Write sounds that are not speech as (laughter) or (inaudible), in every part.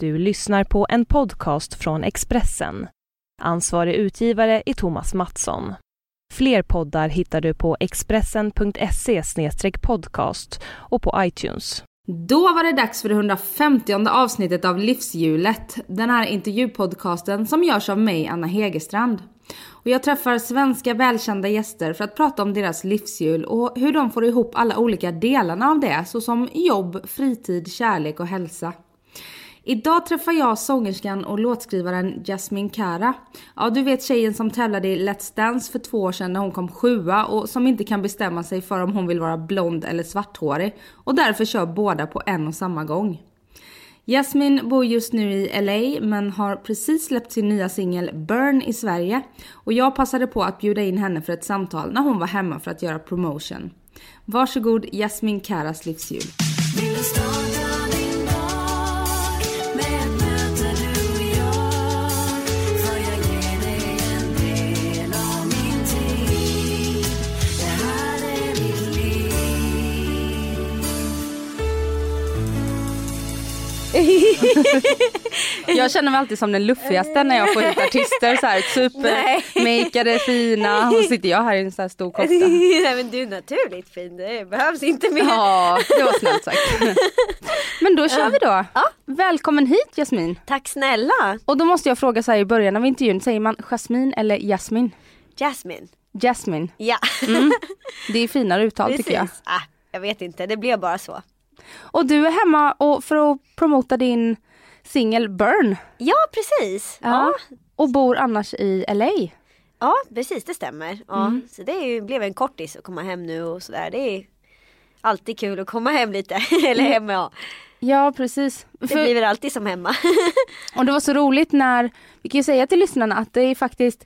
Du lyssnar på en podcast från Expressen. Ansvarig utgivare är Thomas Mattsson. Fler poddar hittar du på expressen.se podcast och på iTunes. Då var det dags för det 150 avsnittet av Livshjulet, den här intervjupodcasten som görs av mig, Anna Hegerstrand. Och jag träffar svenska välkända gäster för att prata om deras livshjul och hur de får ihop alla olika delarna av det, såsom jobb, fritid, kärlek och hälsa. Idag träffar jag sångerskan och låtskrivaren Jasmine Kara. Ja, du vet tjejen som tävlade i Let's Dance för två år sedan när hon kom sjua och som inte kan bestämma sig för om hon vill vara blond eller svarthårig och därför kör båda på en och samma gång. Jasmine bor just nu i LA men har precis släppt sin nya singel Burn i Sverige och jag passade på att bjuda in henne för ett samtal när hon var hemma för att göra promotion. Varsågod Jasmine Karas livsjul. (laughs) jag känner mig alltid som den luffigaste när jag får hit artister så här (laughs) supermakeade, fina och sitter jag här i en så här stor kofta. (laughs) Nej men du är naturligt fin, det behövs inte mer. Ja, det var snällt sagt. Men då kör vi då. Ja. Välkommen hit Jasmin. Tack snälla. Och då måste jag fråga så här i början av intervjun, säger man Jasmin eller Jasmin? Jasmin. Jasmin. Ja. Mm. Det är finare uttal Precis. tycker jag. Ah, jag vet inte, det blev bara så. Och du är hemma och för att promota din singel Burn. Ja precis. Ja. ja. Och bor annars i LA. Ja precis det stämmer. Ja. Mm. Så det ju, blev en kortis att komma hem nu och sådär. Det är alltid kul att komma hem lite. (laughs) Eller mm. hem ja. Ja precis. Det För... blir väl alltid som hemma. (laughs) och det var så roligt när, vi kan ju säga till lyssnarna att det är faktiskt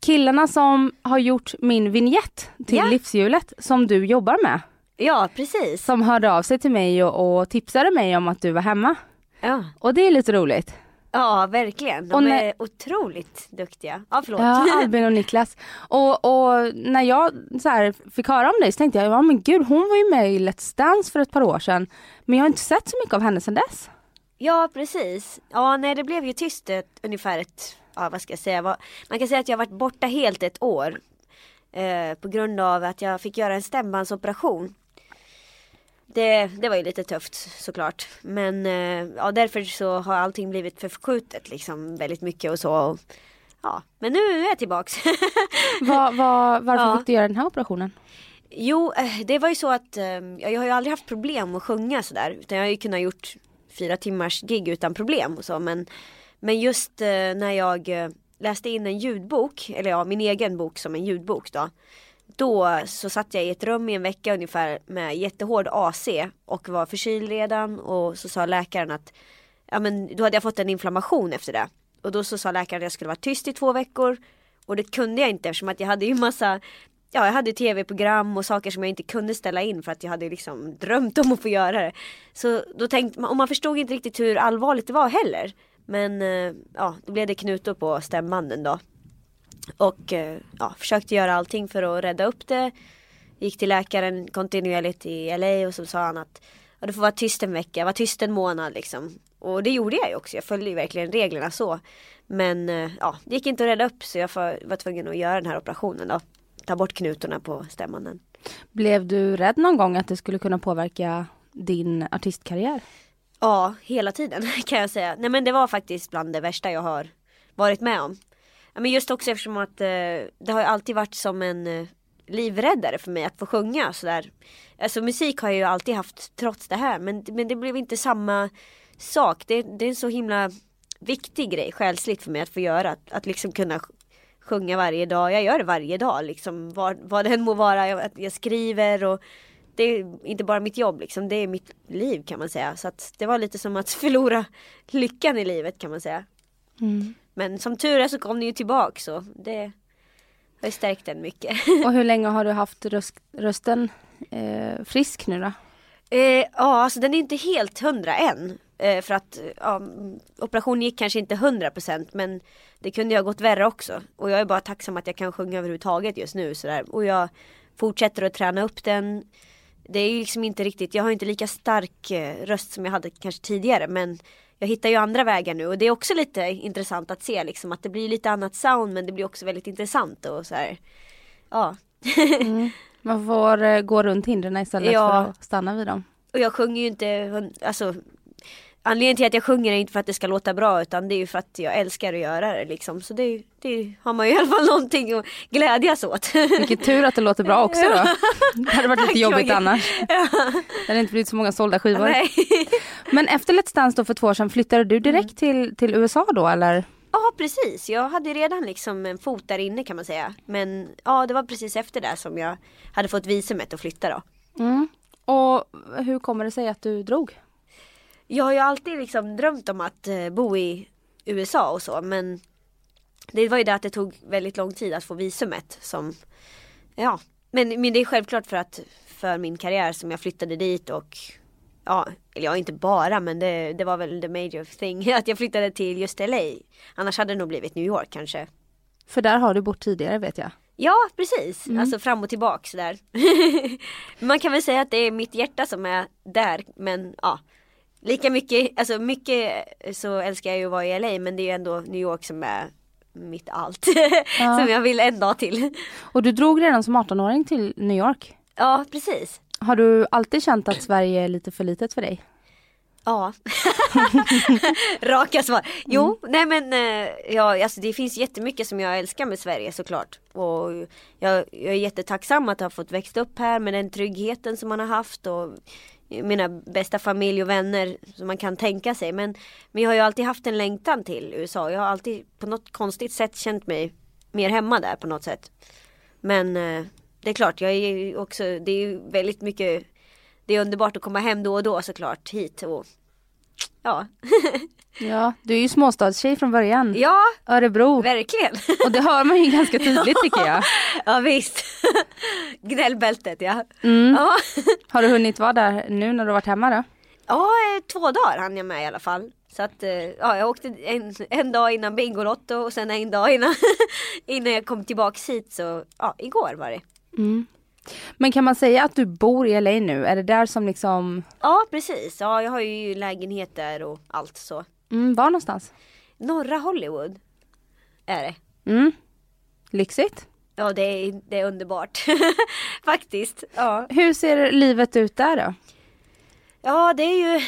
killarna som har gjort min vignett till ja. livshjulet som du jobbar med. Ja precis. Som hörde av sig till mig och, och tipsade mig om att du var hemma. Ja. Och det är lite roligt. Ja verkligen, de och när... är otroligt duktiga. Ja förlåt. Ja, (laughs) Albin och Niklas. Och, och när jag så fick höra om dig så tänkte jag, ja men gud hon var ju med i Let's Dance för ett par år sedan. Men jag har inte sett så mycket av henne sedan dess. Ja precis. Ja nej det blev ju tyst ett, ungefär ett, ja vad ska jag säga, man kan säga att jag varit borta helt ett år. Eh, på grund av att jag fick göra en stämbandsoperation det, det var ju lite tufft såklart. Men eh, ja, därför så har allting blivit förskjutet liksom väldigt mycket och så. Ja, men nu är jag tillbaks. (laughs) var, var, varför ja. fick du göra den här operationen? Jo, eh, det var ju så att eh, jag har ju aldrig haft problem att sjunga sådär. Utan jag har ju kunnat gjort fyra timmars gig utan problem och så. Men, men just när jag läste in en ljudbok, eller ja min egen bok som en ljudbok då då så satt jag i ett rum i en vecka ungefär med jättehård AC och var förkyld redan och så sa läkaren att ja men då hade jag fått en inflammation efter det. Och då så sa läkaren att jag skulle vara tyst i två veckor och det kunde jag inte eftersom att jag hade ju massa Ja jag hade tv-program och saker som jag inte kunde ställa in för att jag hade liksom drömt om att få göra det. Så då tänkte man, och man förstod inte riktigt hur allvarligt det var heller. Men eh, ja, då blev det knutor på stämbanden då. Och eh, ja, försökte göra allting för att rädda upp det. Gick till läkaren kontinuerligt i LA och så sa han att ja, du får vara tyst en vecka, var tyst en månad liksom. Och det gjorde jag ju också, jag följde ju verkligen reglerna så. Men eh, ja, det gick inte att rädda upp så jag var tvungen att göra den här operationen då. Ta bort knutorna på stämbanden. Blev du rädd någon gång att det skulle kunna påverka din artistkarriär? Ja, hela tiden (laughs) kan jag säga. Nej men det var faktiskt bland det värsta jag har varit med om men just också eftersom att eh, det har alltid varit som en eh, livräddare för mig att få sjunga sådär. Alltså musik har jag ju alltid haft trots det här men, men det blev inte samma sak. Det, det är en så himla viktig grej själsligt för mig att få göra. Att, att liksom kunna sjunga varje dag. Jag gör det varje dag liksom. Vad, vad det än må vara. Jag, jag skriver och det är inte bara mitt jobb liksom. Det är mitt liv kan man säga. Så att det var lite som att (laughs) förlora lyckan i livet kan man säga. Mm. Men som tur är så kom ni ju tillbaka så det har ju stärkt den mycket. (laughs) Och hur länge har du haft röst, rösten eh, frisk nu då? Eh, ja, alltså den är inte helt hundra än. Eh, för att ja, operationen gick kanske inte hundra procent men det kunde ju ha gått värre också. Och jag är bara tacksam att jag kan sjunga överhuvudtaget just nu sådär. Och jag fortsätter att träna upp den. Det är ju liksom inte riktigt, jag har inte lika stark eh, röst som jag hade kanske tidigare men jag hittar ju andra vägar nu och det är också lite intressant att se liksom att det blir lite annat sound men det blir också väldigt intressant och så här. Ja. (laughs) Mm. Man får eh, gå runt hindren istället Ja. för att stanna vid dem. Och jag sjunger ju inte, alltså Anledningen till att jag sjunger är inte för att det ska låta bra utan det är ju för att jag älskar att göra det liksom. Så det, det har man ju i alla fall någonting att glädjas åt. Vilken tur att det låter bra också då. Det hade varit lite jobbigt annars. Det hade inte blivit så många sålda skivor. Nej. Men efter Let's Dance då för två år sedan, flyttade du direkt till, till USA då eller? Ja precis, jag hade redan liksom en fot där inne kan man säga. Men ja det var precis efter det som jag hade fått visumet att flytta då. Mm. Och hur kommer det sig att du drog? Jag har ju alltid liksom drömt om att eh, bo i USA och så men det var ju det att det tog väldigt lång tid att få visumet som Ja men, men det är självklart för att för min karriär som jag flyttade dit och Ja, eller ja inte bara men det, det var väl the major thing (laughs) att jag flyttade till just LA Annars hade det nog blivit New York kanske För där har du bott tidigare vet jag. Ja precis, alltså fram och tillbaks där. (laughs) Man kan väl säga att det är mitt hjärta som är där men ja. Lika mycket, alltså mycket så älskar jag ju att vara i LA men det är ju ändå New York som är mitt allt. (laughs) Ja. som jag vill en dag till. Och du drog redan som 18-åring till New York. Ja precis. Har du alltid känt att Sverige är lite för litet för dig? Ja. (laughs) Raka svar. Jo, nej men eh, ja, alltså det finns jättemycket som jag älskar med Sverige såklart. Och jag, jag är jättetacksam att ha fått växa upp här med den tryggheten som man har haft och mina bästa familj och vänner som man kan tänka sig. Men, men jag har ju alltid haft en längtan till USA. Jag har alltid på något konstigt sätt känt mig mer hemma där på något sätt. Men eh, det är klart, jag är ju också, det är ju väldigt mycket Det är underbart att komma hem då och då såklart hit och Ja, Ja, du är ju småstadstjej från början. ja Örebro. verkligen. Och det hör man ju ganska tydligt tycker jag. (laughs) Ja visst. Gnällbältet ja. Mm. Ja. Har du hunnit vara där nu när du varit hemma då? ja, eh, två dagar hann jag med i alla fall. Så att eh, ja, jag åkte en, en dag innan Bingolotto och sen en dag innan, (laughs) innan jag kom tillbaks hit så ja, igår var det. Mm. Men kan man säga att du bor i LA nu? Är det där som liksom, Ja precis, ja jag har ju lägenhet där och allt så. mm, var någonstans? Norra Hollywood är det. Mm. Lyxigt. Ja det är, det är underbart. (laughs) Faktiskt. Ja. Hur ser livet ut där då? ja det är ju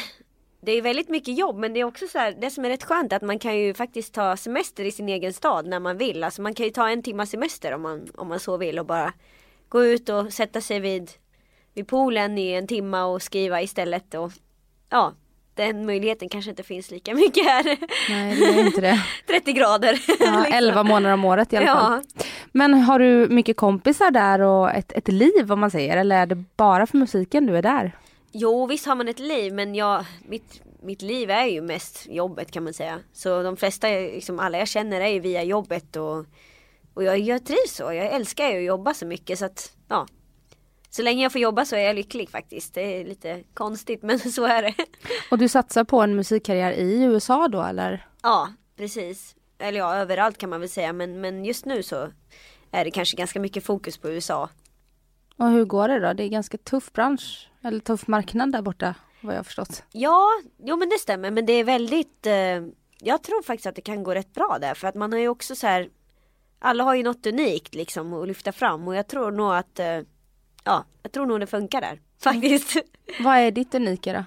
det är väldigt mycket jobb men det är också så här, det som är rätt skönt är att man kan ju faktiskt ta semester i sin egen stad när man vill. Alltså man kan ju ta en timma semester om man, om man så vill och bara gå ut och sätta sig vid, vid poolen i en timma och skriva istället. Och, ja, den möjligheten kanske inte finns lika mycket här. Nej, det är inte det. (laughs) 30 grader. Ja, liksom. 11 månader om året i alla fall. Ja. Men har du mycket kompisar där och ett, ett liv om man säger eller är det bara för musiken du är där? Jo visst har man ett liv men jag, mitt, mitt liv är ju mest jobbet kan man säga. Så de flesta, liksom alla jag känner är ju via jobbet och, och jag, jag trivs så. Jag älskar ju att jobba så mycket så att ja. Så länge jag får jobba så är jag lycklig faktiskt. Det är lite konstigt men (laughs) så är det. Och du satsar på en musikkarriär i USA då eller? Ja precis. Eller ja överallt kan man väl säga men, men just nu så är det kanske ganska mycket fokus på USA. Och hur går det då? Det är ganska tuff bransch, eller tuff marknad där borta vad jag har förstått. Ja, jo men det stämmer men det är väldigt eh, Jag tror faktiskt att det kan gå rätt bra där för att man har ju också så här Alla har ju något unikt liksom att lyfta fram och jag tror nog att eh, Ja, jag tror nog det funkar där (laughs) faktiskt. Vad är ditt unika då?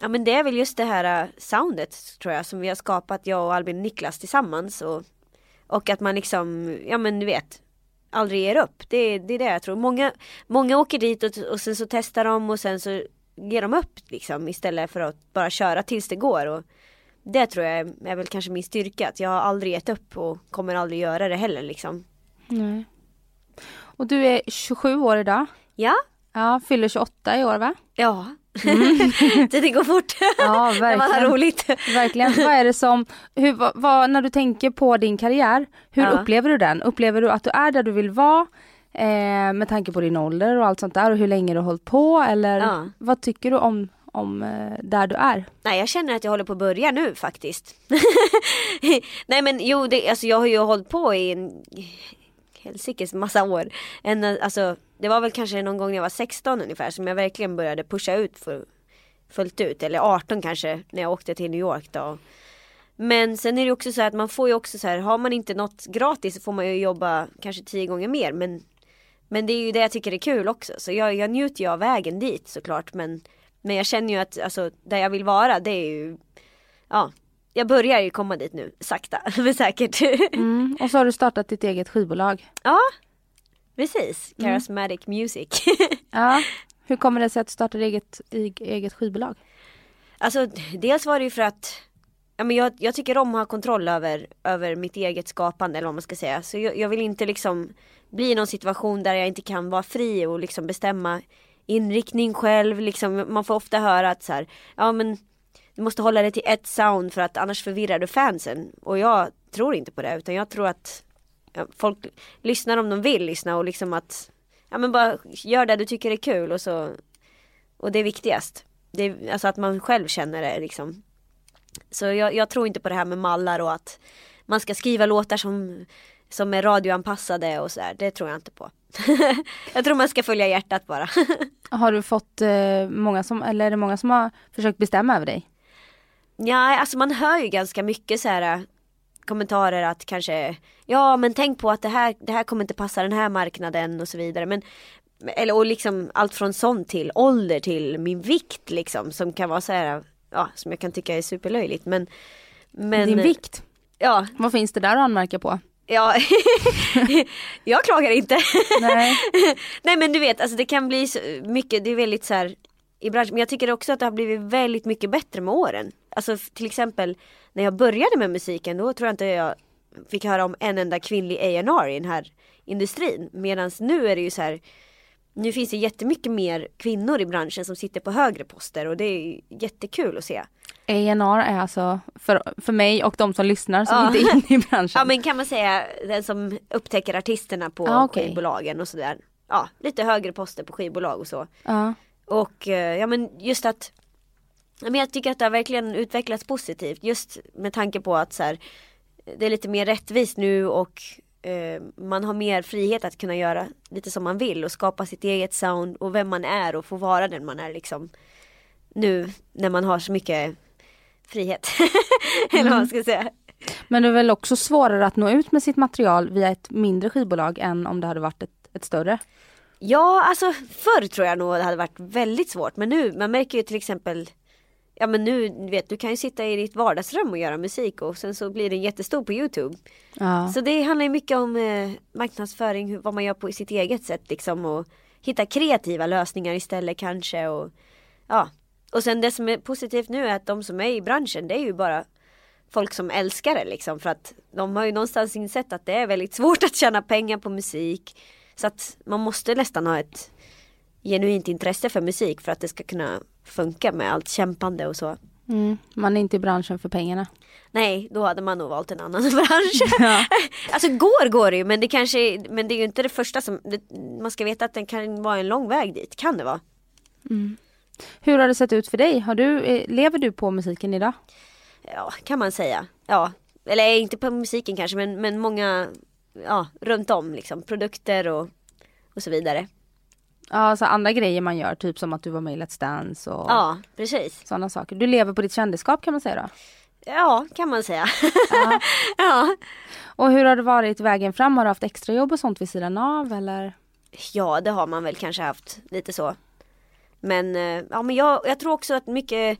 Ja men det är väl just det här eh, soundet tror jag som vi har skapat jag och Albin Niklas tillsammans och Och att man liksom, ja men du vet Aldrig ger upp. Det, det är det jag tror. Många, många åker dit och, och sen så testar de och sen så ger de upp liksom istället för att bara köra tills det går. Och det tror jag är, är väl kanske min styrka. Att jag har aldrig gett upp och kommer aldrig göra det heller liksom. Nej. Och du är 27 år idag. Ja, Ja, fyller 28 i år va? ja. (laughs) Tiden går fort. Ja, När man har verkligen. roligt. Verkligen. vad är det som, hur, vad, vad, när du tänker på din karriär, hur Ja. upplever du den? Upplever du att du är där du vill vara? Eh, med tanke på din ålder och allt sånt där och hur länge du har hållit på eller Ja. vad tycker du om, om eh, där du är? Nej jag känner att jag håller på att börja nu faktiskt. (laughs) Nej men jo, det, alltså jag har ju hållit på i en helsikes massa år. En, alltså, det var väl kanske någon gång när jag var 16 ungefär som jag verkligen började pusha ut för fullt ut. Eller 18 kanske när jag åkte till New York då. Men sen är det också så att man får ju också så här, har man inte något gratis så får man ju jobba kanske tio gånger mer. Men, men det är ju det jag tycker är kul också. Så jag, jag njuter ju av vägen dit såklart. Men, men jag känner ju att alltså, där jag vill vara det är ju, ja, jag börjar ju komma dit nu, sakta (laughs) men säkert. Mm. Och så har du startat ditt eget skivbolag. ja, precis. Charismatic Music. (laughs) Ja. Hur kommer det sig att du startade eget, eget skivbolag? Alltså dels var det ju för att ja, men jag, jag tycker om att ha kontroll över, över mitt eget skapande eller vad man ska säga. Så jag, jag vill inte liksom bli i någon situation där jag inte kan vara fri och liksom bestämma inriktning själv. Liksom, man får ofta höra att så här, ja men du måste hålla dig till ett sound för att annars förvirrar du fansen. Och jag tror inte på det utan jag tror att ja, folk lyssnar om de vill lyssna och liksom att ja men bara gör det du tycker är kul och så och det är viktigast. Det är, alltså att man själv känner det liksom. Så jag, jag tror inte på det här med mallar och att man ska skriva låtar som, som är radioanpassade och sådär. Det tror jag inte på. (laughs) jag tror man ska följa hjärtat bara. (laughs) Har du fått eh, många som, eller är det många som har försökt bestämma över dig? Ja, alltså man hör ju ganska mycket så här äh, kommentarer att kanske ja men tänk på att det här, det här kommer inte passa den här marknaden och så vidare. Men, eller och liksom allt från sånt till ålder till min vikt liksom som kan vara så här ja som jag kan tycka är superlöjligt men men Din vikt? Ja, Vad finns det där att anmärka på? Ja (laughs) jag klagar inte. Nej. (laughs) Nej men du vet, alltså det kan bli så mycket, det är väldigt så här i branschen. Men jag tycker också att det har blivit väldigt mycket bättre med åren. Alltså till exempel när jag började med musiken då tror jag inte jag fick höra om en enda kvinnlig A&R i den här industrin. Medan nu är det ju så här nu finns det jättemycket mer kvinnor i branschen som sitter på högre poster och det är jättekul att se. A&R är alltså för, för mig och de som lyssnar som Ja. inte är inne i branschen. Ja men kan man säga den som upptäcker artisterna på Ah, okej. skivbolagen och sådär. Ja, lite högre poster på skivbolag och så. ja. Och eh, ja men just att men jag tycker att det har verkligen utvecklats positivt just med tanke på att så här, det är lite mer rättvist nu och eh, man har mer frihet att kunna göra lite som man vill och skapa sitt eget sound och vem man är och få vara den man är liksom nu när man har så mycket frihet. (laughs) Eller vad man ska säga. Men det är väl också svårare att nå ut med sitt material via ett mindre skivbolag än om det hade varit ett, ett större. Ja, alltså förr tror jag nog det hade varit väldigt svårt. Men nu, man märker ju till exempel Ja men nu, vet, du kan ju sitta i ditt vardagsrum och göra musik och sen så blir den jättestor på Youtube. Ja. Så det handlar ju mycket om eh, marknadsföring, hur, vad man gör på sitt eget sätt liksom och hitta kreativa lösningar istället kanske och ja. Och sen det som är positivt nu är att de som är i branschen det är ju bara folk som älskar det liksom för att de har ju någonstans insett att det är väldigt svårt (laughs) att tjäna pengar på musik. Så att man måste nästan ha ett genuint intresse för musik för att det ska kunna funka med allt kämpande och så. Mm. Man är inte i branschen för pengarna. Nej, då hade man nog valt en annan (laughs) bransch. (laughs) Ja. alltså går går det ju men det kanske men det är ju inte det första som det, man ska veta att det kan vara en lång väg dit, kan det vara. Hur har det sett ut för dig? Har du, eh, lever du på musiken idag? Ja, kan man säga. Ja, eller inte på musiken kanske men, men många ja, runt om liksom produkter och, och så vidare. Ja, alltså andra grejer man gör, typ som att du var med i Let's Dance och Ja, precis. sådana saker. Du lever på ditt kändisskap kan man säga då. Ja, kan man säga. Ja. (laughs) ja. Och hur har det varit vägen fram? Har du haft extrajobb och sånt vid sidan av eller? Ja, det har man väl kanske haft lite så. Men, eh, ja, men jag, jag tror också att mycket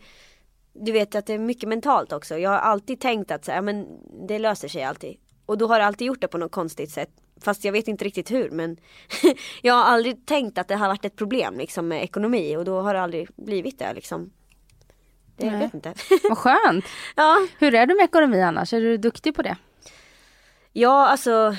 Du vet att det är mycket mentalt också. Jag har alltid tänkt att så, här, ja, men det löser sig alltid. Och då har jag alltid gjort det på något konstigt sätt. Fast jag vet inte riktigt hur men (laughs) Jag har aldrig tänkt att det har varit ett problem liksom med ekonomi och då har det aldrig blivit det liksom. Det jag vet inte. Vad skönt! (laughs) ja. Hur är du med ekonomi annars? Är du duktig på det? Ja, alltså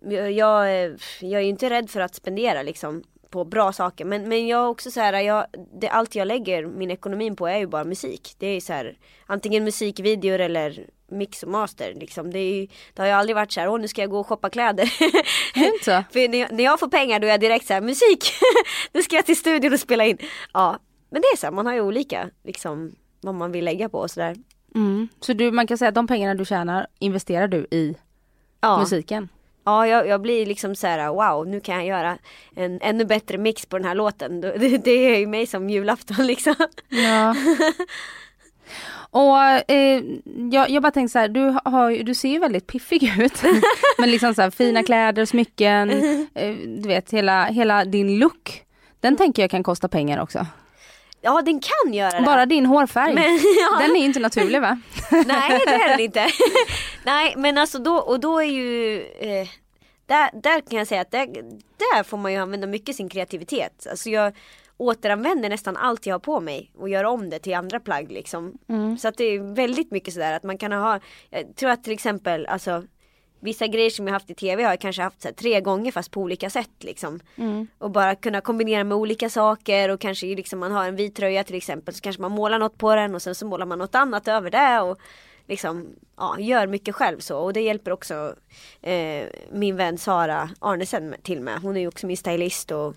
jag, jag, är- jag är ju inte rädd för att spendera liksom på bra saker. Men, men jag också så här, jag, det, allt jag lägger min ekonomi på är ju bara musik. Det är så här, antingen musikvideor eller mix och master liksom. Det, ju, det har ju aldrig varit så här, åh nu ska jag gå och shoppa kläder. Inte (laughs) för när jag, när jag får pengar då är jag direkt så här, musik! (laughs) nu ska jag till studion och spela in. Ja, men det är så här, man har ju olika liksom vad man vill lägga på och sådär. Mm. Så du, man kan säga att de pengarna du tjänar investerar du i Ja. musiken? Ja, jag, jag blir liksom så här: wow, nu kan jag göra en ännu bättre mix på den här låten. Det, det är ju mig som julafton liksom. Ja. (laughs) Och eh, jag, jag bara tänkte så här, du, har, du ser ju väldigt piffig ut. (laughs) Men liksom så här, fina kläder, smycken, eh, du vet hela, hela din look. Den tänker jag kan kosta pengar också. Ja, den kan göra det. Bara din hårfärg. Men, (laughs) ja. Den är inte naturlig va? (laughs) Nej det är den inte. (laughs) Nej men alltså då och då är ju eh, där, där kan jag säga att där, där får man ju använda mycket sin kreativitet. Alltså jag återanvänder nästan allt jag har på mig och gör om det till andra plagg liksom. Så att det är väldigt mycket sådär att man kan ha, jag tror att till exempel alltså Vissa grejer som jag haft i tv har jag kanske haft så här, tre gånger fast på olika sätt liksom. Och bara kunna kombinera med olika saker och kanske liksom man har en vit tröja till exempel så kanske man målar något på den och sen så målar man något annat över det och liksom ja, gör mycket själv så och det hjälper också eh, min vän Sara Arnesen till med. Hon är ju också min stylist och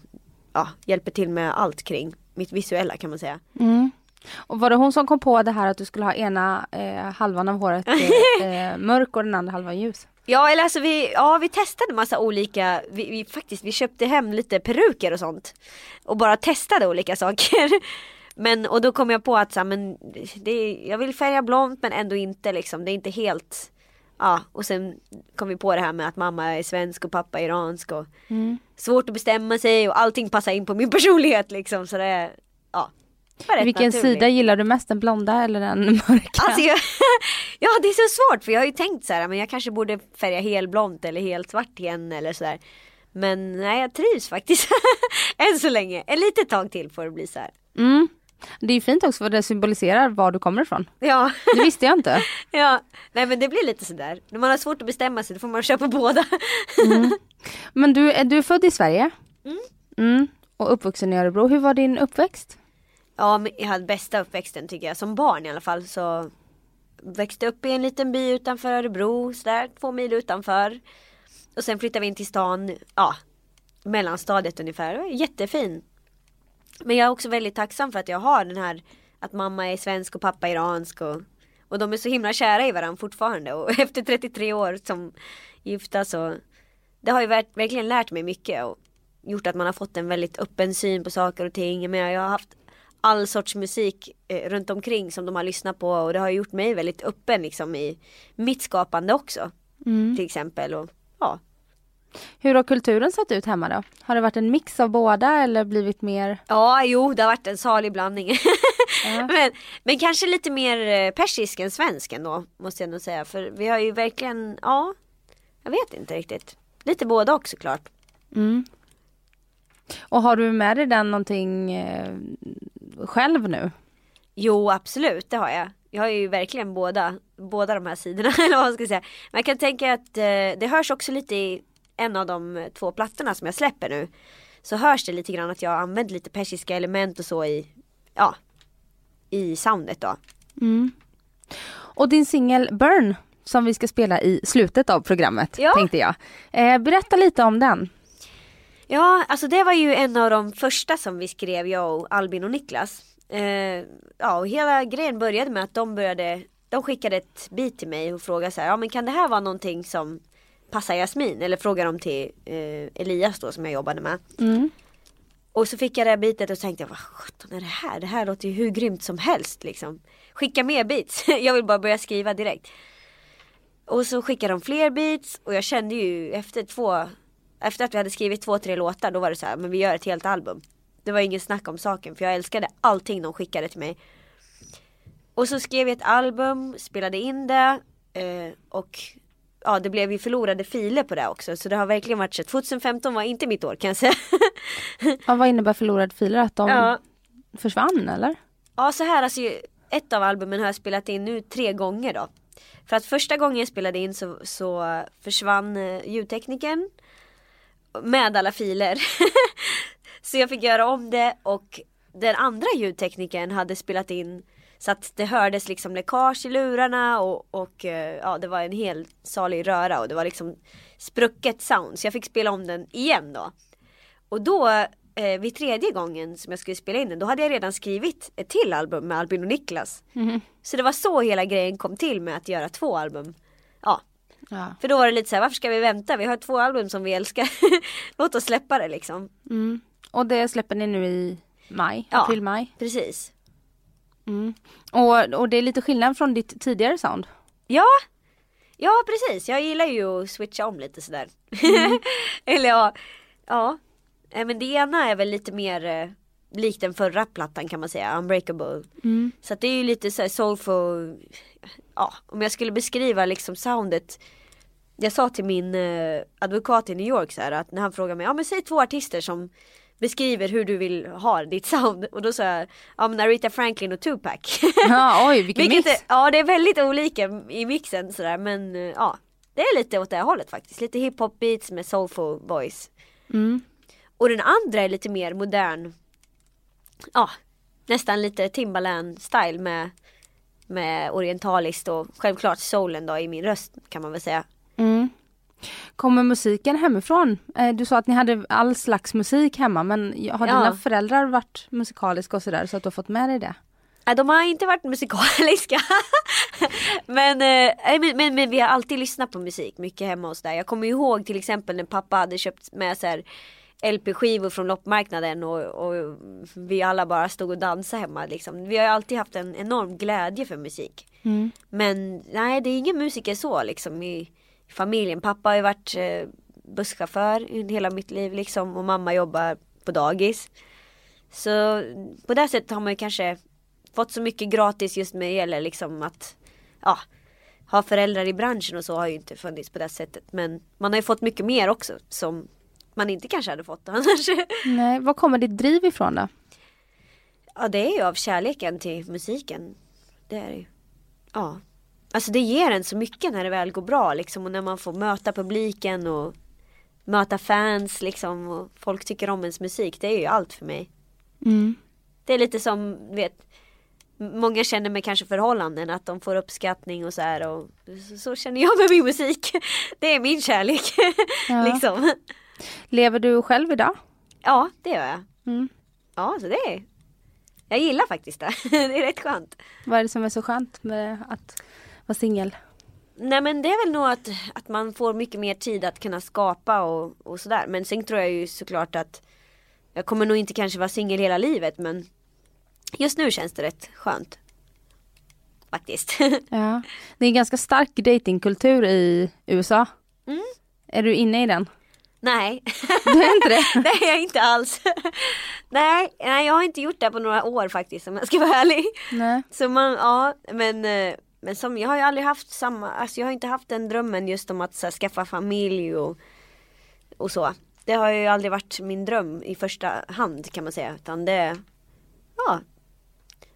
ja, hjälper till med allt kring mitt visuella kan man säga. Mm. Och var det hon som kom på det här att du skulle ha ena eh, halvan av håret eh, (laughs) eh, mörk och den andra halvan ljus? Ja eller alltså vi, ja, vi testade massa olika, vi, vi, faktiskt vi köpte hem lite peruker och sånt. Och bara testade olika saker. (laughs) Men och då kom jag på att så, här, men det, jag vill färga blont men ändå inte liksom, det är inte helt Ja och sen kom vi på det här med att mamma är svensk och pappa är iransk och svårt att bestämma sig och allting passar in på min (laughs) personlighet liksom så det är, ja. Vilken naturligt. sida gillar du mest? Den blonda eller den mörka? Alltså jag, (laughs) ja det är så svårt för jag har ju tänkt så här, men jag kanske borde färga helblont eller helt svart igen eller sådär. Men nej jag trivs faktiskt. (laughs) Än så länge. En litet tag till får det bli så här. mm. Det är ju fint också för det symboliserar var du kommer ifrån. Ja, Det visste jag inte. (laughs) ja. Nej men det blir lite sådär. När man har svårt att bestämma sig då får man köpa båda. Men du, är du född i Sverige? Mm. Och uppvuxen i Örebro. Hur var din uppväxt? Ja men jag hade bästa uppväxten tycker jag. Som barn i alla fall så växte upp i en liten by utanför Örebro, sådär, två mil utanför. Och sen flyttade vi in till stan, ja, mellanstadiet ungefär. Det var jättefin. Men jag är också väldigt tacksam för att jag har den här att mamma är svensk och pappa är iransk och, och de är så himla kära i varandra fortfarande och (laughs) efter 33 år som gifta så det har ju verkligen lärt mig mycket och gjort att man har fått en väldigt öppen syn på saker och ting. Men jag har haft all sorts musik eh, runt omkring som de har lyssnat på och det har gjort mig väldigt öppen liksom i mitt skapande också. Till exempel och ja. Hur har kulturen sett ut hemma då? Har det varit en mix av båda eller blivit mer? Ja, jo, det har varit en salig blandning. (laughs) Ja. men, men kanske lite mer eh, persisk än svensk ändå, måste jag nog säga. För vi har ju verkligen, ja, jag vet inte riktigt. Lite båda också såklart. Mm. Och har du med dig den någonting eh, själv nu? Jo, absolut, det har jag. Jag har ju verkligen båda, båda de här sidorna, (laughs) eller vad man ska säga. Men jag kan tänka att eh, det hörs också lite i en av de eh, två plattorna som jag släpper nu. Så hörs det lite grann att jag använt lite persiska element och så i, ja, i soundet då. Mm. Och din singel Burn som vi ska spela i slutet av programmet Ja. tänkte jag. Eh, berätta lite om den. Ja, alltså det var ju en av de första som vi skrev, jag och Albin och Niklas. Eh, ja, och hela grejen började med att de började, de skickade ett beat till mig och frågade så här, ja men kan det här vara någonting som passar Jasmin? Eller frågade de till eh, Elias då som jag jobbade med. Mm. Och så fick jag det här bitet och tänkte vad sjutton är det här? Det här låter ju hur grymt som helst liksom. Skicka mer beats, (laughs) jag vill bara börja skriva direkt. Och så skickade de fler beats och jag kände ju efter två Efter att vi hade skrivit två, tre låtar då var det så här, men vi gör ett helt album. Det var ingen snack om saken för jag älskade allting de skickade till mig. Och så skrev vi ett album, spelade in det eh, och ja det blev ju förlorade filer på det också så det har verkligen varit så. 2015 var inte mitt år kan jag säga. (laughs) Ja, vad innebär förlorade filer? Att de ja. försvann eller? Ja så här alltså ett av albumen har jag spelat in nu tre gånger då. För att första gången jag spelade in så, så försvann eh, ljudtekniken med alla filer. (laughs) så jag fick göra om det och den andra ljudtekniken hade spelat in så att det hördes liksom läckage i lurarna och, och eh, ja det var en hel salig röra och det var liksom sprucket sound så jag fick spela om den igen då. Och då eh, vid tredje gången som jag skulle spela in den då hade jag redan skrivit ett till album med Albin och Niklas. Så det var så hela grejen kom till med att göra två album. Ja. Ja. För då var det lite så här, varför ska vi vänta? Vi har två album som vi älskar. (laughs) Låt oss släppa det liksom. Mm. Och det släpper ni nu i maj, Ja. april-maj. Precis. Mm. Och, och det är lite skillnad från ditt tidigare sound. Ja, ja precis. Jag gillar ju att switcha om lite sådär. (laughs) Eller ja, ja. Eh, Men det ena är väl lite mer eh, likt den förra plattan kan man säga, Unbreakable. Mm. Så att det är ju lite såhär soulful, ja om jag skulle beskriva liksom soundet Jag sa till min eh, advokat i New York så här, att när han frågade mig, ja men säg två artister som beskriver hur du vill ha ditt sound och då sa jag, ja men Aretha Franklin och Tupac. Ja, oj vilken Vilket mix. är, ja det är väldigt olika i mixen sådär men eh, ja Det är lite åt det hållet faktiskt, lite hiphop beats med soulful voice Mm. Och den andra är lite mer modern Ja Nästan lite Timbaland style med Med orientaliskt och självklart soulen då i min röst kan man väl säga. Kommer musiken hemifrån? Eh, Du sa att ni hade all slags musik hemma men har Ja. dina föräldrar varit musikaliska och sådär så att du har fått med dig det? Ja, de har inte varit musikaliska. (laughs) men, eh, nej, men, men, men vi har alltid lyssnat på musik mycket hemma hos där. Jag kommer ihåg till exempel när pappa hade köpt med så här LP-skivor från loppmarknaden och, och vi alla bara stod och dansade hemma liksom. Vi har alltid haft en enorm glädje för musik. Mm. Men nej det är ingen musiker så liksom i familjen. Pappa har ju varit eh, busschaufför hela mitt liv liksom och mamma jobbar på dagis. Så på det sättet har man ju kanske fått så mycket gratis just med gäller liksom att ja, ha föräldrar i branschen och så har ju inte funnits på det sättet. Men man har ju fått mycket mer också som man inte kanske hade fått (laughs) annars. Nej, var kommer ditt driv ifrån då? Ja det är ju av kärleken till musiken. Det är det ju. Ja. Alltså det ger en så mycket när det väl går bra liksom och när man får möta publiken och möta fans liksom och folk tycker om ens musik. Det är ju allt för mig. Mm. Det är lite som, vet Många känner med kanske förhållanden att de får uppskattning och så här och så, så känner jag med min musik. (laughs) Det är min kärlek. Ja. (laughs) liksom. Lever du själv idag? Ja det gör jag. Mm. Ja så det är Jag gillar faktiskt det. (laughs) Det är rätt skönt. Vad är det som är så skönt med att vara singel? Nej men det är väl nog att, att man får mycket mer tid att kunna skapa och, och sådär. Men sen tror jag ju såklart att jag kommer nog inte kanske vara singel hela livet men just nu känns det rätt skönt. Faktiskt. (laughs) Ja. Det är en ganska stark datingkultur i USA. Mm. Är du inne i den? Nej, Du är inte det? (laughs) är jag inte alls. (laughs) nej, nej, jag har inte gjort det på några år faktiskt om jag ska vara ärlig. Nej. Så man, ja, men, eh, men som, jag har ju aldrig haft samma, alltså jag har inte haft den drömmen just om att så här, skaffa familj och, och så. Det har ju aldrig varit min dröm i första hand kan man säga. Utan det, ja.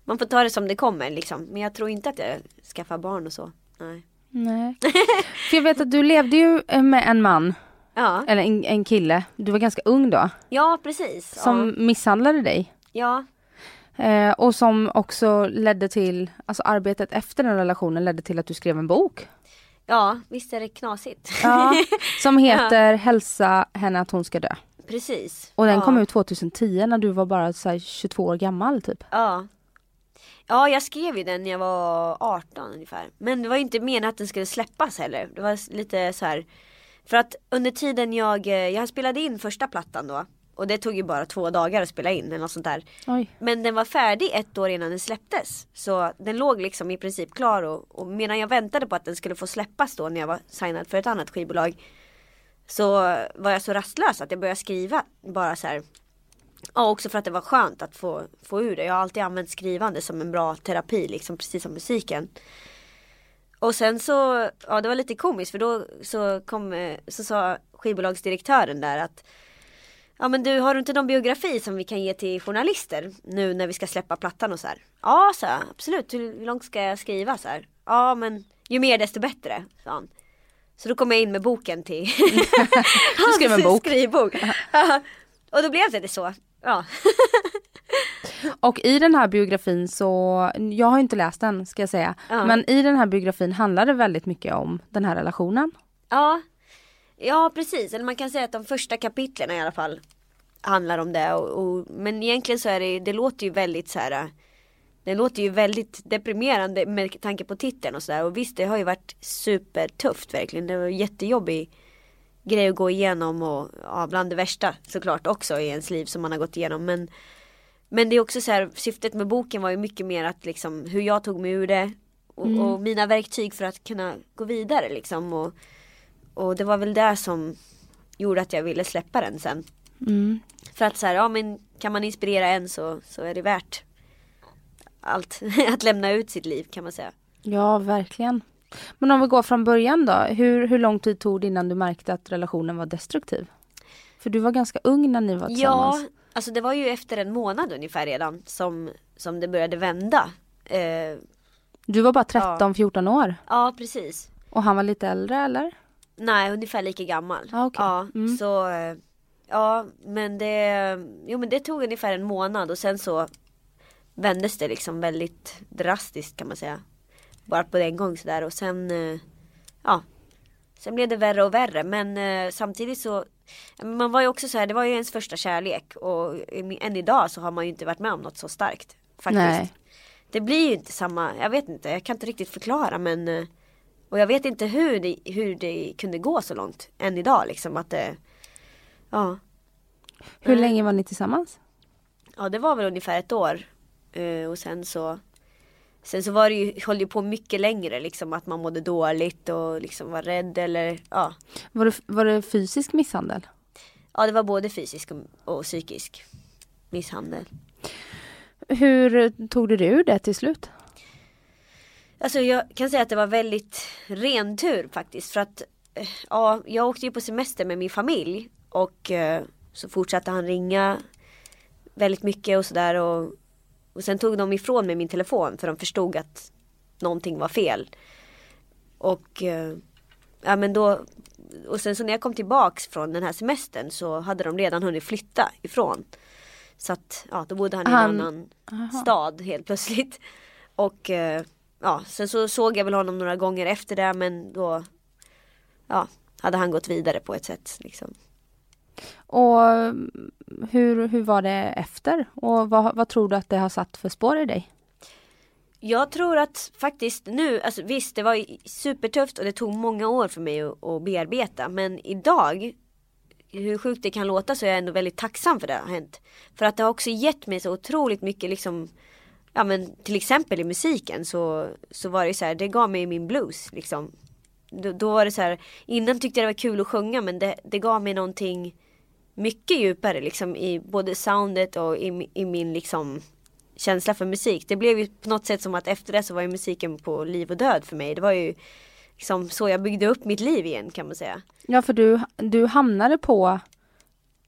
Man får ta det som det kommer liksom. Men jag tror inte att jag skaffar barn och så. Nej. Nej. (laughs) För jag vet att du levde ju med en man, Ja, eller en, en kille, du var ganska ung då, ja precis. som misshandlade dig. Ja, Eh, och som också ledde till, alltså arbetet efter den relationen ledde till att du skrev en bok. ja, visst är det knasigt. Ja, (laughs) som heter Hälsa henne att hon ska dö. precis. Och den ja. kom ut 2010 när du var bara så här 22 år gammal typ. Ja. Ja, jag skrev ju den när jag var 18 ungefär. Men det var ju inte meningen att den skulle släppas heller. Det var lite så här. För att under tiden jag, eh, jag spelade in första plattan då. Och det tog ju bara två dagar att spela in eller något sånt där. Oj. Men den var färdig ett år innan den släpptes. Så den låg liksom i princip klar och, och medan jag väntade på att den skulle få släppas då när jag var signad för ett annat skivbolag. Så var jag så rastlös att jag började skriva bara så här. Ja också för att det var skönt att få, få ur det. Jag har alltid använt skrivande som en bra terapi liksom precis som musiken. Och sen så, ja det var lite komiskt för då så kom, eh, så sa skivbolagsdirektören där att Ja men du har du inte någon biografi som vi kan ge till journalister nu när vi ska släppa plattan och så här? Ja så här, absolut, hur långt ska jag skriva så här? Ja men ju mer desto bättre, sa han. Så då kom jag in med boken till (laughs) Du skrev en (laughs) bok. skrivbok. (laughs) Och då blev det så. Ja. Och i den här biografin så, jag har inte läst den ska jag säga, Ja. men i den här biografin handlar det väldigt mycket om den här relationen. Ja. Ja precis, eller man kan säga att de första kapitlen i alla fall handlar om det. Och, och, men egentligen så är det, det låter ju väldigt så här. det låter ju väldigt deprimerande med tanke på titeln och sådär. Och visst, det har ju varit supertufft verkligen. Det var en jättejobbig grej att gå igenom och ja, bland det värsta såklart också i ens liv som man har gått igenom. Men, men det är också så här, syftet med boken var ju mycket mer att liksom hur jag tog mig ur det. Och, Mm. och mina verktyg för att kunna gå vidare liksom. Och, och det var väl det som gjorde att jag ville släppa den sen. Mm. För att så här, ja men kan man inspirera en så, så är det värt allt. (laughs) att lämna ut sitt liv kan man säga. Ja, verkligen. Men om vi går från början då. Hur, hur lång tid tog det innan du märkte att relationen var destruktiv? För du var ganska ung när ni var tillsammans. Ja, alltså det var ju efter en månad ungefär redan som, som det började vända. Eh, Du var bara 13-14 år. ja precis. Och han var lite äldre eller? Nej, ungefär lika gammal. Ah, okej. Ja, Mm. så eh, Ja, men det, jo, men det tog ungefär en månad och sen så vändes det liksom väldigt drastiskt kan man säga. Bara på en gång sådär och sen eh, Ja Sen blev det värre och värre men eh, samtidigt så Man var ju också så här, det var ju ens första kärlek och än idag så har man ju inte varit med om något så starkt. Faktiskt. Nej. Det blir ju inte samma, jag vet inte, jag kan inte riktigt förklara men Och jag vet inte hur det, hur det kunde gå så långt än idag liksom att det Ja Hur länge var ni tillsammans? Ja det var väl ungefär ett år. Eh, och sen så Sen så var det ju, höll det på mycket längre liksom att man mådde dåligt och liksom var rädd eller ja. Var det, var det fysisk misshandel? Ja det var både fysisk och, och psykisk misshandel. Hur tog du dig ur det till slut? Alltså jag kan säga att det var väldigt ren tur faktiskt för att eh, Ja jag åkte ju på semester med min familj och eh, så fortsatte han ringa väldigt mycket och sådär och, och sen tog de ifrån mig min telefon för de förstod att någonting var fel. Och eh, ja men då och sen så när jag kom tillbaks från den här semestern så hade de redan hunnit flytta ifrån. Så att ja då bodde han i en Han- annan Aha. stad helt plötsligt. Och eh, ja, sen så såg jag väl honom några gånger efter det men då ja, hade han gått vidare på ett sätt. Liksom. Och mm, hur, hur var det efter? Och vad, vad tror du att det har satt för spår i dig? Jag tror att faktiskt nu, alltså visst det var supertufft och det tog många år för mig att, att bearbeta men idag hur sjukt det kan låta så är jag ändå väldigt tacksam för det har hänt. För att det har också gett mig så otroligt mycket liksom Ja men till exempel i musiken så, så var det så här, det gav mig min blues liksom. Då, då var det så här, innan tyckte jag det var kul att sjunga men det, det gav mig någonting mycket djupare liksom i både soundet och i, i min liksom känsla för musik. Det blev ju på något sätt som att efter det så var ju musiken på liv och död för mig. Det var ju liksom så jag byggde upp mitt liv igen kan man säga. Ja, för du, du hamnade på,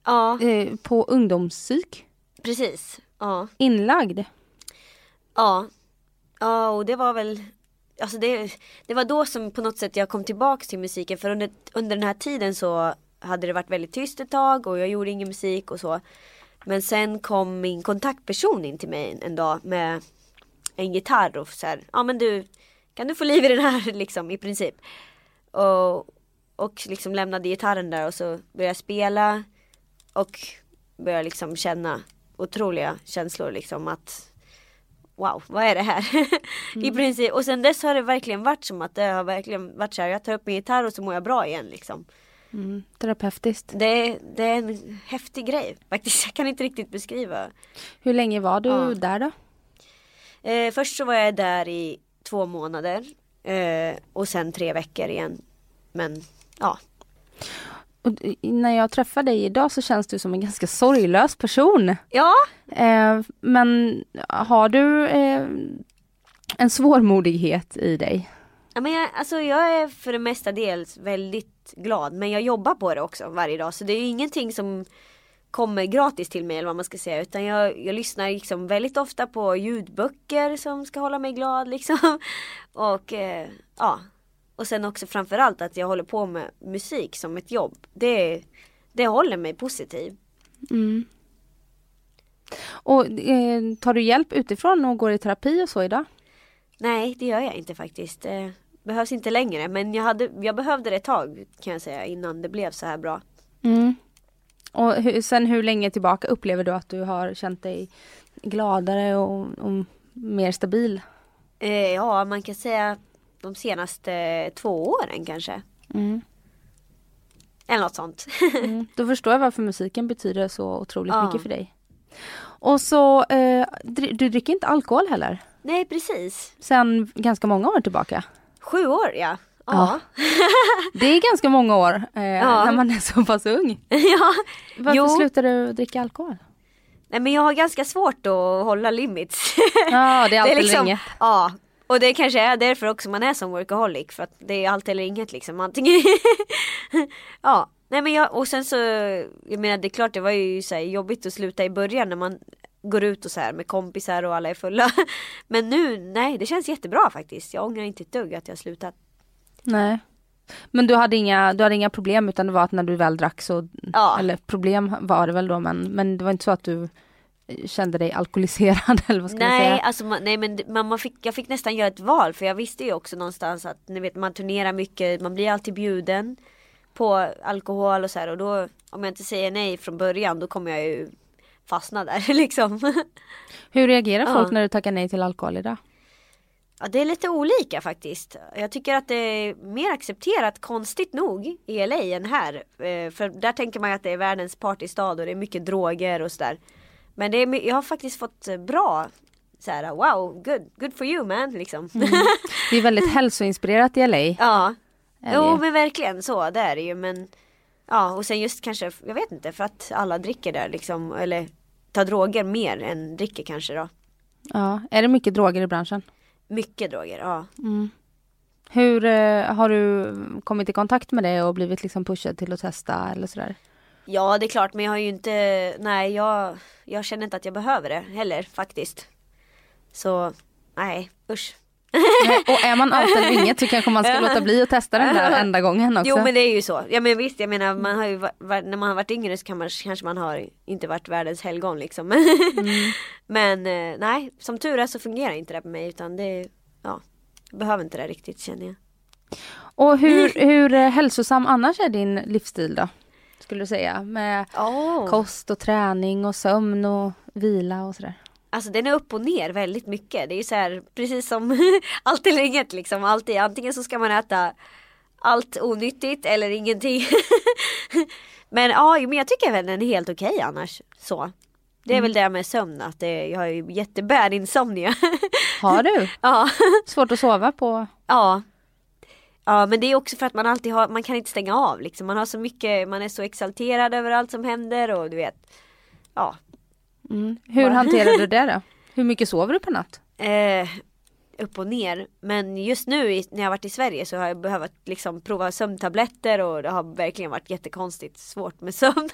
Ja, eh, på ungdomspsyk, precis. Ja. inlagd. Ja. Ja, och det var väl Alltså det, det var då som på något sätt jag kom tillbaks till musiken för under, under den här tiden så hade det varit väldigt tyst ett tag och jag gjorde ingen musik och så. Men sen kom min kontaktperson in till mig en dag med en gitarr och så här, ja men du kan du få liv i den här (laughs) liksom i princip. Och, och liksom lämnade gitarren där och så började jag spela och började liksom känna otroliga känslor liksom att wow, vad är det här? (laughs) I princip. Och sen dess har det verkligen varit som att det har verkligen varit så här, jag tar upp min gitarr och så mår jag bra igen liksom. Mm, terapeutiskt. Det, är- det är en häftig grej faktiskt. (laughs) Jag kan inte riktigt beskriva. Hur länge var du Ja. där då? Eh, först så var jag där i två månader. Eh, och sen tre veckor igen. Men ja. Och när jag träffar dig idag så känns du som en ganska sorglös person. Ja, Eh, men har du eh, en svårmodighet i dig? Ja, men jag, alltså jag är för det mesta dels väldigt glad men jag jobbar på det också varje dag så det är ingenting som kommer gratis till mig eller vad man ska säga utan jag, jag lyssnar liksom väldigt ofta på ljudböcker som ska hålla mig glad liksom. (laughs) Och eh, ja. Och sen också framförallt att jag håller på med musik som ett jobb. Det, det håller mig positiv. Mm. Och eh, tar du hjälp utifrån och går i terapi och så idag? Nej det gör jag inte faktiskt. Det behövs inte längre men jag, hade, jag behövde det ett tag kan jag säga innan det blev så här bra. Mm. Och hur, sen hur länge tillbaka upplever du att du har känt dig gladare och, och mer stabil? Eh, ja, man kan säga de senaste två åren kanske. Mm. Eller något sånt. Mm. (laughs) Då förstår jag varför musiken betyder så otroligt Ja. mycket för dig. Och så, eh, du dricker inte alkohol heller? Nej, precis. Sen ganska många år tillbaka. Sju år ja. Ja. (laughs) Det är ganska många år eh, Ja. när man är så pass ung. (laughs) ja. Varför Jo. slutade du dricka alkohol? Nej men jag har ganska svårt att hålla limits. Ja, det är allt eller liksom, inget. Ja. Och det kanske är därför också man är som workaholic. För att det är allt eller inget liksom. Antingen (laughs) Ja. Nej men jag, och sen så, jag menar det är klart det var ju så jobbigt att sluta i början när man går ut och så här med kompisar och alla är fulla. (laughs) Men nu, nej det känns jättebra faktiskt. Jag ångrar inte ett dugg att jag slutat. Nej. Men du hade, inga, du hade inga problem utan det var att när du väl drack så, Ja. eller problem var det väl då men, men det var inte så att du kände dig alkoholiserad (laughs) eller vad ska man Nej, säga? alltså man, nej men man, man fick, jag fick nästan göra ett val för jag visste ju också någonstans att ni vet man turnerar mycket, man blir alltid bjuden på alkohol och så här och då om jag inte säger nej från början då kommer jag ju fastna där (laughs) liksom. Hur reagerar Ja. folk när du tackar nej till alkohol idag? Ja det är lite olika faktiskt. Jag tycker att det är mer accepterat konstigt nog i LA än här. Eh, För där tänker man ju att det är världens partystad och det är mycket droger och sådär. Men det är, jag har faktiskt fått eh, bra så här, wow, good, good for you man liksom. Det är väldigt (laughs) hälsoinspirerat i LA. Ja. Jo men verkligen så, det är det ju men Ja och sen just kanske, jag vet inte för att alla dricker där liksom eller tar droger mer än dricker kanske då. Ja. Är det mycket droger i branschen? Mycket droger, ja. Mm. Hur eh, har du kommit i kontakt med det och blivit liksom pushad till att testa eller sådär? Ja det är klart men jag har ju inte, nej jag, jag känner inte att jag behöver det heller faktiskt. Så, nej usch. Nej, och är man allt eller inget så kanske man ska (laughs) låta bli att testa den där enda gången också. Jo men det är ju så. Ja men visst jag menar man har ju när man har varit yngre så kan man, kanske man har inte varit världens helgon liksom. Mm. (laughs) men eh, nej som tur är så fungerar inte det på mig utan det, ja. Jag behöver inte det riktigt känner jag. Och hur, hur eh, hälsosam annars är din livsstil då? Skulle du säga? Med Oh. kost och träning och sömn och vila och sådär. Alltså den är upp och ner väldigt mycket. Det är ju så här precis som (laughs) allt eller inget liksom. Alltid, antingen så ska man äta allt onyttigt eller ingenting. (laughs) men ja, men jag tycker väl den är helt okej annars. Så. Det är väl det med sömn att det, jag har ju jättebad insomnia. Har du? (laughs) ja. Svårt att sova på? ja. Ja men det är också för att man alltid har, man kan inte stänga av liksom. Man har så mycket, man är så exalterad över allt som händer och du vet. Ja. Mm. Hur hanterar du det då? (laughs) Hur mycket sover du per natt? Eh, upp och ner. Men just nu när jag varit i Sverige så har jag behövt liksom prova sömntabletter och det har verkligen varit jättekonstigt svårt med sömn.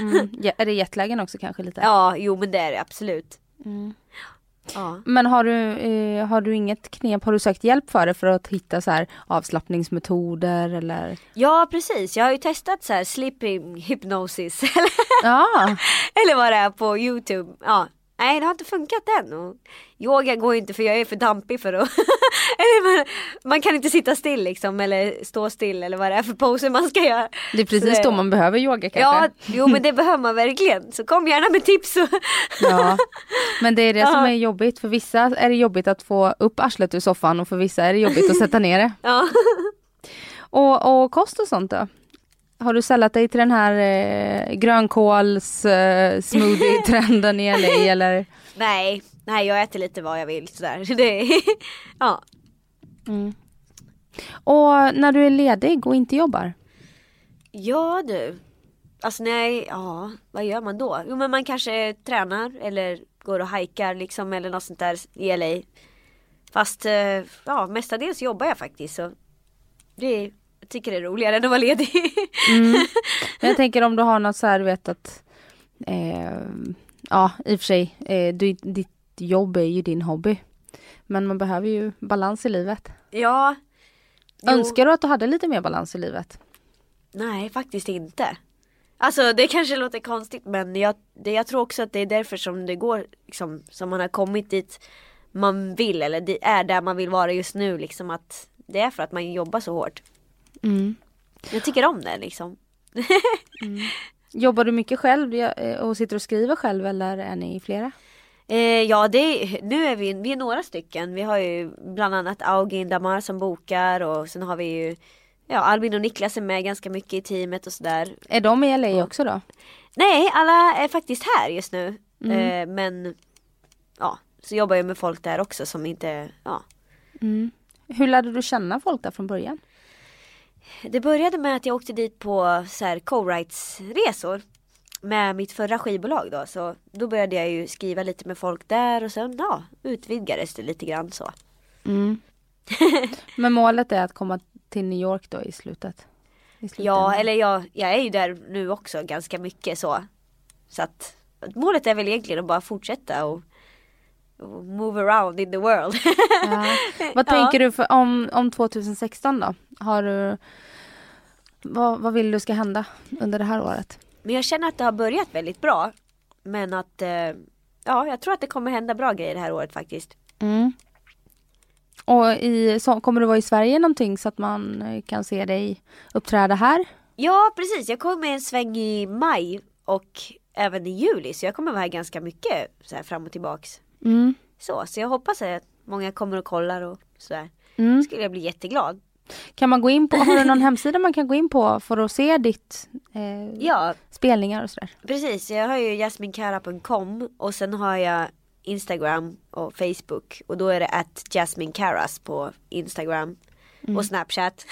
Mm. (laughs) Ja, är det jetlagen också kanske lite? Ja, jo men det är det absolut. Mm. Ja. Men har du, eh, har du inget knep, har du sökt hjälp för det för att hitta så här avslappningsmetoder eller? ja precis, jag har ju testat så här sleeping hypnosis eller, (laughs) Ja, eller vad det är på youtube. Ja. Nej det har inte funkat än. Och yoga går inte för jag är för dampig för att (laughs) man, man kan inte sitta still liksom eller stå still eller vad det är för poser man ska göra. det är precis Så då man behöver yoga kanske. Ja, jo men (laughs) det behöver man verkligen. Så kom gärna med tips. (laughs) Ja, men det är det som är jobbigt. För vissa är det jobbigt att få upp arslet ur soffan och för vissa är det jobbigt att sätta ner det. ja. Och, och kost och sånt då? Har du sällat dig till den här eh, grönkåls eh, i LA (laughs) eller? Nej, nej jag äter lite vad jag vill sådär. (laughs) Det ja. Mm. Och när du är ledig och inte jobbar? ja du. Alltså nej, ja vad gör man då? Jo men man kanske tränar eller går och hajkar liksom eller något sånt där i LA. Fast eh, ja mestadels jobbar jag faktiskt så det tycker det är roligare än att vara ledig. Mm. Men jag (laughs) tänker om du har något så här, du vet att eh, Ja, i och för sig, eh, du, ditt jobb är ju din hobby. Men man behöver ju balans i livet. ja. Jo. Önskar du att du hade lite mer balans i livet? Nej, faktiskt inte. Alltså det kanske låter konstigt men jag, det, jag tror också att det är därför som det går liksom, som man har kommit dit man vill eller det är där man vill vara just nu liksom att det är för att man jobbar så hårt. Mm. Jag tycker om det liksom. (laughs) Jobbar du mycket själv ja, eh, och sitter och skriver själv eller är ni flera? Eh, ja, det nu är vi, vi är några stycken. Vi har ju bland annat Augin Damar som bokar och sen har vi ju Ja, Albin och Niklas är med ganska mycket i teamet och sådär. Är de i LA också då? Nej, alla är faktiskt här just nu. Eh, men ja, så jobbar jag med folk där också som inte, ja. Hur lärde du känna folk där från början? Det började med att jag åkte dit på så här co-writes-resor med mitt förra skivbolag då. Så då började jag ju skriva lite med folk där och sen ja, utvidgades det lite grann så. (laughs) Men målet är att komma till New York då i slutet? I Ja, slutändan. eller jag, jag är ju där nu också ganska mycket så. Så att målet är väl egentligen att bara fortsätta och move around in the world. Ja. (laughs) Vad Ja. tänker du för, om, om 2016 då? Har du, vad, vad vill du ska hända under det här året? Men jag känner att det har börjat väldigt bra. Men att, eh, ja, jag tror att det kommer hända bra grejer det här året faktiskt. Mm. Och i, så, kommer du vara i Sverige någonting så att man eh, kan se dig uppträda här? Ja, precis. Jag kommer en sväng i maj och även i juli. Så jag kommer vara här ganska mycket så här fram och tillbaks. Mm. Så, så jag hoppas att många kommer och kollar och sådär. Mm. skulle jag bli jätteglad. Kan man gå in på, har du någon (laughs) hemsida man kan gå in på för att se ditt eh, Ja, spelningar och sådär? precis. Jag har ju jasminkara.com och sen har jag Instagram och Facebook och då är det att Jasmine Caras på Instagram och Snapchat.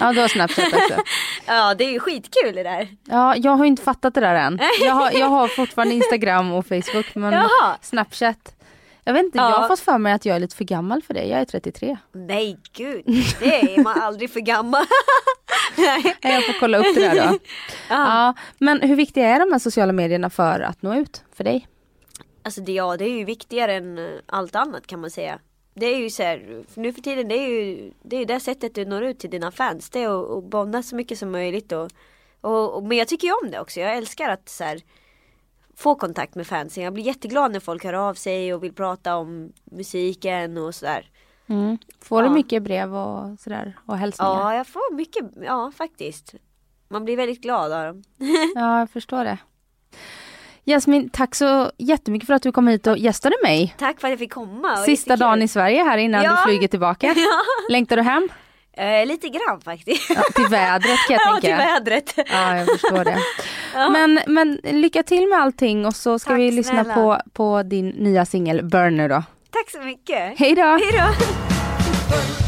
Ja, du har Snapchat också. (laughs) ja, det är ju skitkul det där. Ja, jag har inte fattat det där än. (laughs) Jag har, jag har fortfarande Instagram och Facebook men Jaha. Snapchat. Jag vet inte, Ja. jag har fått för mig att jag är lite för gammal för det. Jag är 33. Nej gud, det är man aldrig för gammal. (laughs) Nej. Jag får kolla upp det där då. (laughs) Ja, men hur viktiga är de här sociala medierna för att nå ut för dig? Alltså det, ja, det är ju viktigare än eh, allt annat kan man säga. Det är ju så här, för nu för tiden det är ju det, är det sättet du når ut till dina fans. Det är att, att bonda så mycket som möjligt. Och, och, och, men jag tycker ju om det också. Jag älskar att så här, få kontakt med fansen. Jag blir jätteglad när folk hör av sig och vill prata om musiken och sådär. Mm. Får du Ja. mycket brev och sådär och hälsningar? Ja, jag får mycket, ja faktiskt. Man blir väldigt glad av dem. (laughs) Ja, jag förstår det. Jasmin, tack så jättemycket för att du kom hit och gästade mig. Tack för att jag fick komma. Sista dagen i Sverige här innan Ja. du flyger tillbaka. (laughs) Ja, Längtar du hem? eh, lite grann faktiskt. Ja, till vädret kan jag (laughs) Ja, tänka. till vädret. Ja, jag förstår det. Men, men lycka till med allting och så ska Tack vi lyssna snälla. på, på din nya singel Burn nu då. Tack så mycket. Hej då! Hej då.